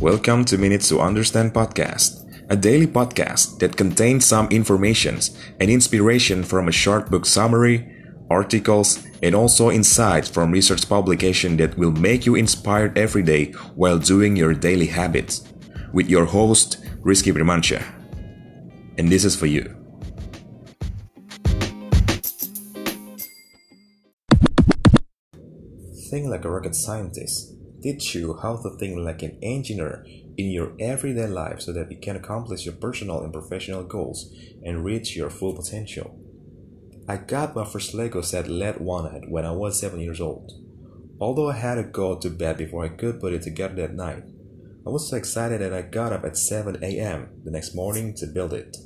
Welcome to Minutes to Understand podcast, a daily podcast that contains some informations and inspiration from a short book summary, articles, and also insights from research publication that will make you inspired every day while doing your daily habits. With your host, Rizky Primansyah. And this is for you. Think like a rocket scientist. Teach you how to think like an engineer in your everyday life so that you can accomplish your personal and professional goals and reach your full potential. I got my first Lego set LED one night when I was 7 years old. Although I had to go to bed before I could put it together that night, I was so excited that I got up at 7 a.m. the next morning to build it.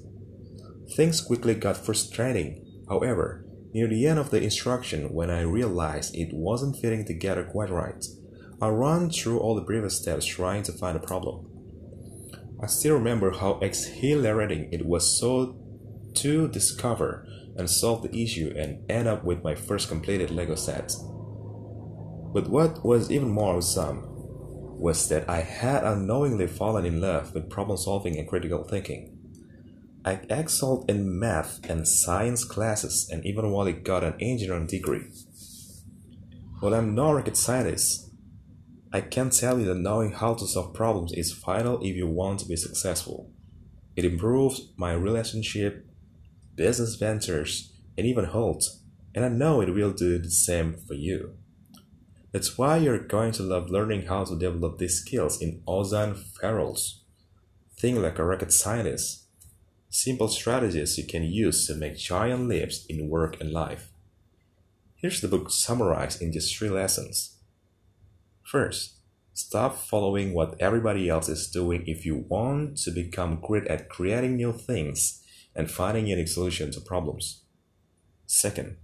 Things quickly got frustrating. However, near the end of the instruction, when I realized it wasn't fitting together quite right, I ran through all the previous steps trying to find a problem. I still remember how exhilarating it was so to discover and solve the issue and end up with my first completed Lego set. But what was even more awesome was that I had unknowingly fallen in love with problem solving and critical thinking. I excelled in math and science classes and even while I got an engineering degree. While I'm no rocket scientist, I can tell you that knowing how to solve problems is vital if you want to be successful. It improves my relationship, business ventures, and even health, and I know it will do the same for you. That's why you're going to love learning how to develop these skills in Ozan Varol's Think like a rocket scientist. Simple strategies you can use to make giant leaps in work and life. Here's the book summarized in just three lessons. First, stop following what everybody else is doing if you want to become great at creating new things and finding unique solutions to problems. Second,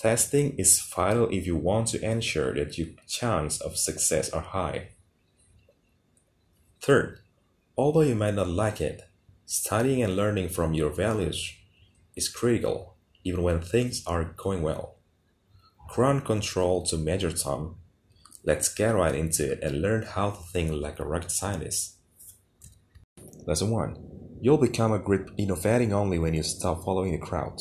Testing is vital if you want to ensure that your chance of success are high. Third, although you might not like it, studying and learning from your values is critical even when things are going well. Ground control to Major Tom. Let's get right into it and learn how to think like a rocket scientist. Lesson 1. You'll become a great innovating only when you stop following the crowd.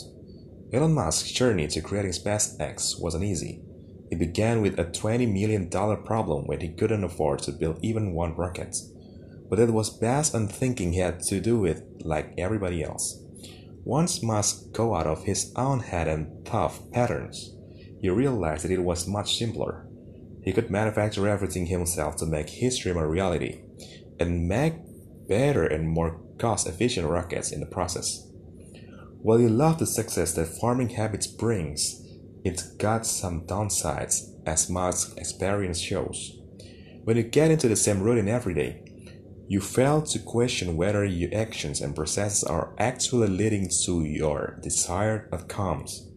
Elon Musk's journey to creating SpaceX wasn't easy. It began with a $20 million problem when he couldn't afford to build even one rocket. But it was based on thinking he had to do it like everybody else. Once Musk got out of his own head and thought patterns, he realized that it was much simpler. He could manufacture everything himself to make his dream a reality, and make better and more cost efficient rockets in the process. While you love the success that farming habits brings, it's got some downsides, as Musk's experience shows. When you get into the same routine every day, you fail to question whether your actions and processes are actually leading to your desired outcomes,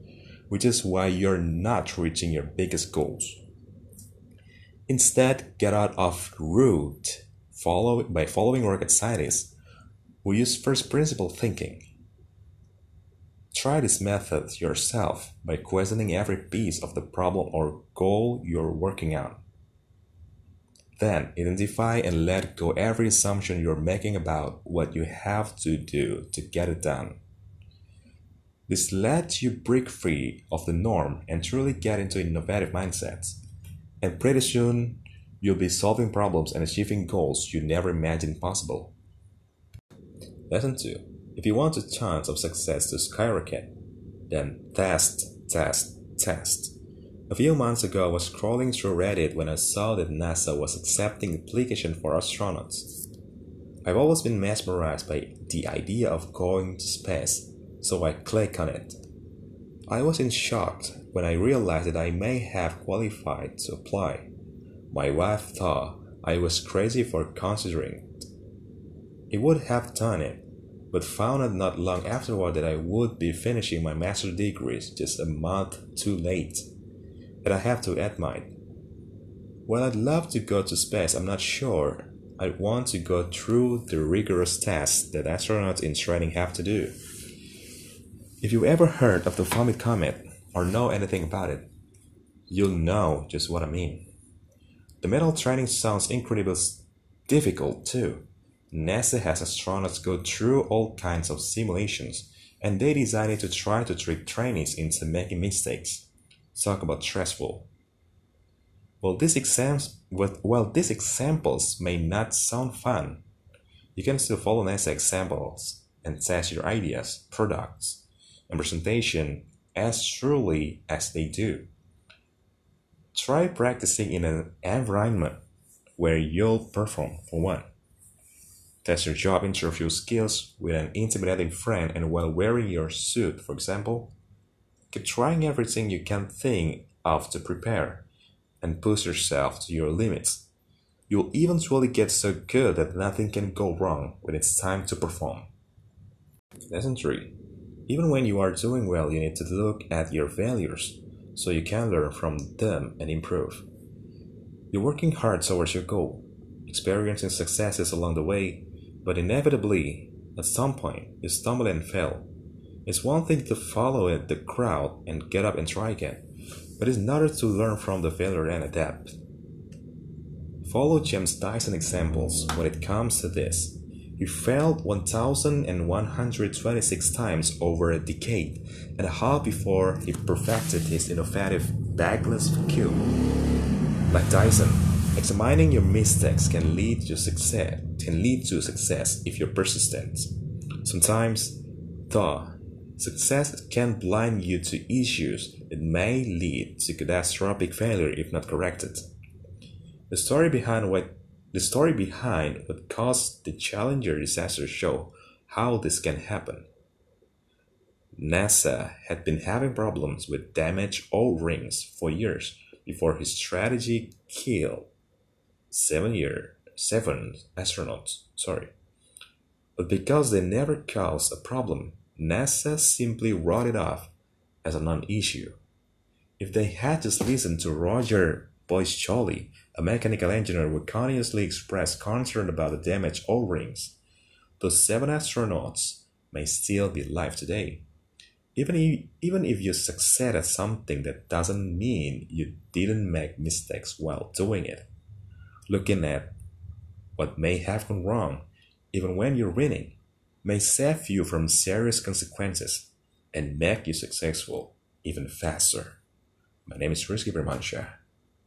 which is why you're not reaching your biggest goals. Instead, get out of route follow, by following rocket scientists who use first principle thinking Try this method yourself by questioning every piece of the problem or goal you're working on. Then identify and let go every assumption you're making about what you have to do to get it done. This lets you break free of the norm and truly get into innovative mindsets. And pretty soon, you'll be solving problems and achieving goals you never imagined possible. Lesson 2 if you want a chance of success to skyrocket, then test, test, test. A few months ago, I was scrolling through Reddit when I saw that NASA was accepting applications for astronauts. I've always been mesmerized by the idea of going to space, so I click on it. I was in shock when I realized that I may have qualified to apply. My wife thought I was crazy for considering it. It would have done it but found out not long afterward that I would be finishing my master's degrees just a month too late. And I have to admit, while I'd love to go to space, I'm not sure I'd want to go through the rigorous tests that astronauts in training have to do. If you ever heard of the Vomit Comet or know anything about it, you'll know just what I mean. The metal training sounds incredibly difficult too. NASA has astronauts go through all kinds of simulations, and they decided to try to trick trainees into making mistakes. Talk about stressful. Well, these exams, well, these examples may not sound fun. You can still follow NASA examples and test your ideas, products, and presentation as truly as they do. Try practicing in an environment where you'll perform for one. Test your job interview skills with an intimidating friend and while wearing your suit, for example. Keep trying everything you can think of to prepare and push yourself to your limits. You'll eventually get so good that nothing can go wrong when it's time to perform. Lesson 3 Even when you are doing well, you need to look at your failures so you can learn from them and improve. You're working hard towards your goal, experiencing successes along the way, but inevitably, at some point, you stumble and fail. It's one thing to follow the crowd and get up and try again, but it's another to learn from the failure and adapt. Follow James Dyson examples when it comes to this. He failed 1,126 times over a decade and a half before he perfected his innovative bagless vacuum. Like Dyson, examining your mistakes can lead to success. Can lead to success if you're persistent. Sometimes, though, success can blind you to issues that may lead to catastrophic failure if not corrected. The story behind what the story behind what caused the Challenger disaster show how this can happen. NASA had been having problems with damaged O-rings for years before his strategy killed seven year seven astronauts. Sorry. But because they never caused a problem, NASA simply wrote it off as a non-issue. If they had just listened to Roger Boisjoly, a mechanical engineer would continuously express concern about the damaged O-rings, those seven astronauts may still be alive today. Even if, even if you succeed at something, that doesn't mean you didn't make mistakes while doing it. Looking at what may have gone wrong, even when you're winning, may save you from serious consequences and make you successful even faster. My name is Rizky Bermansyah.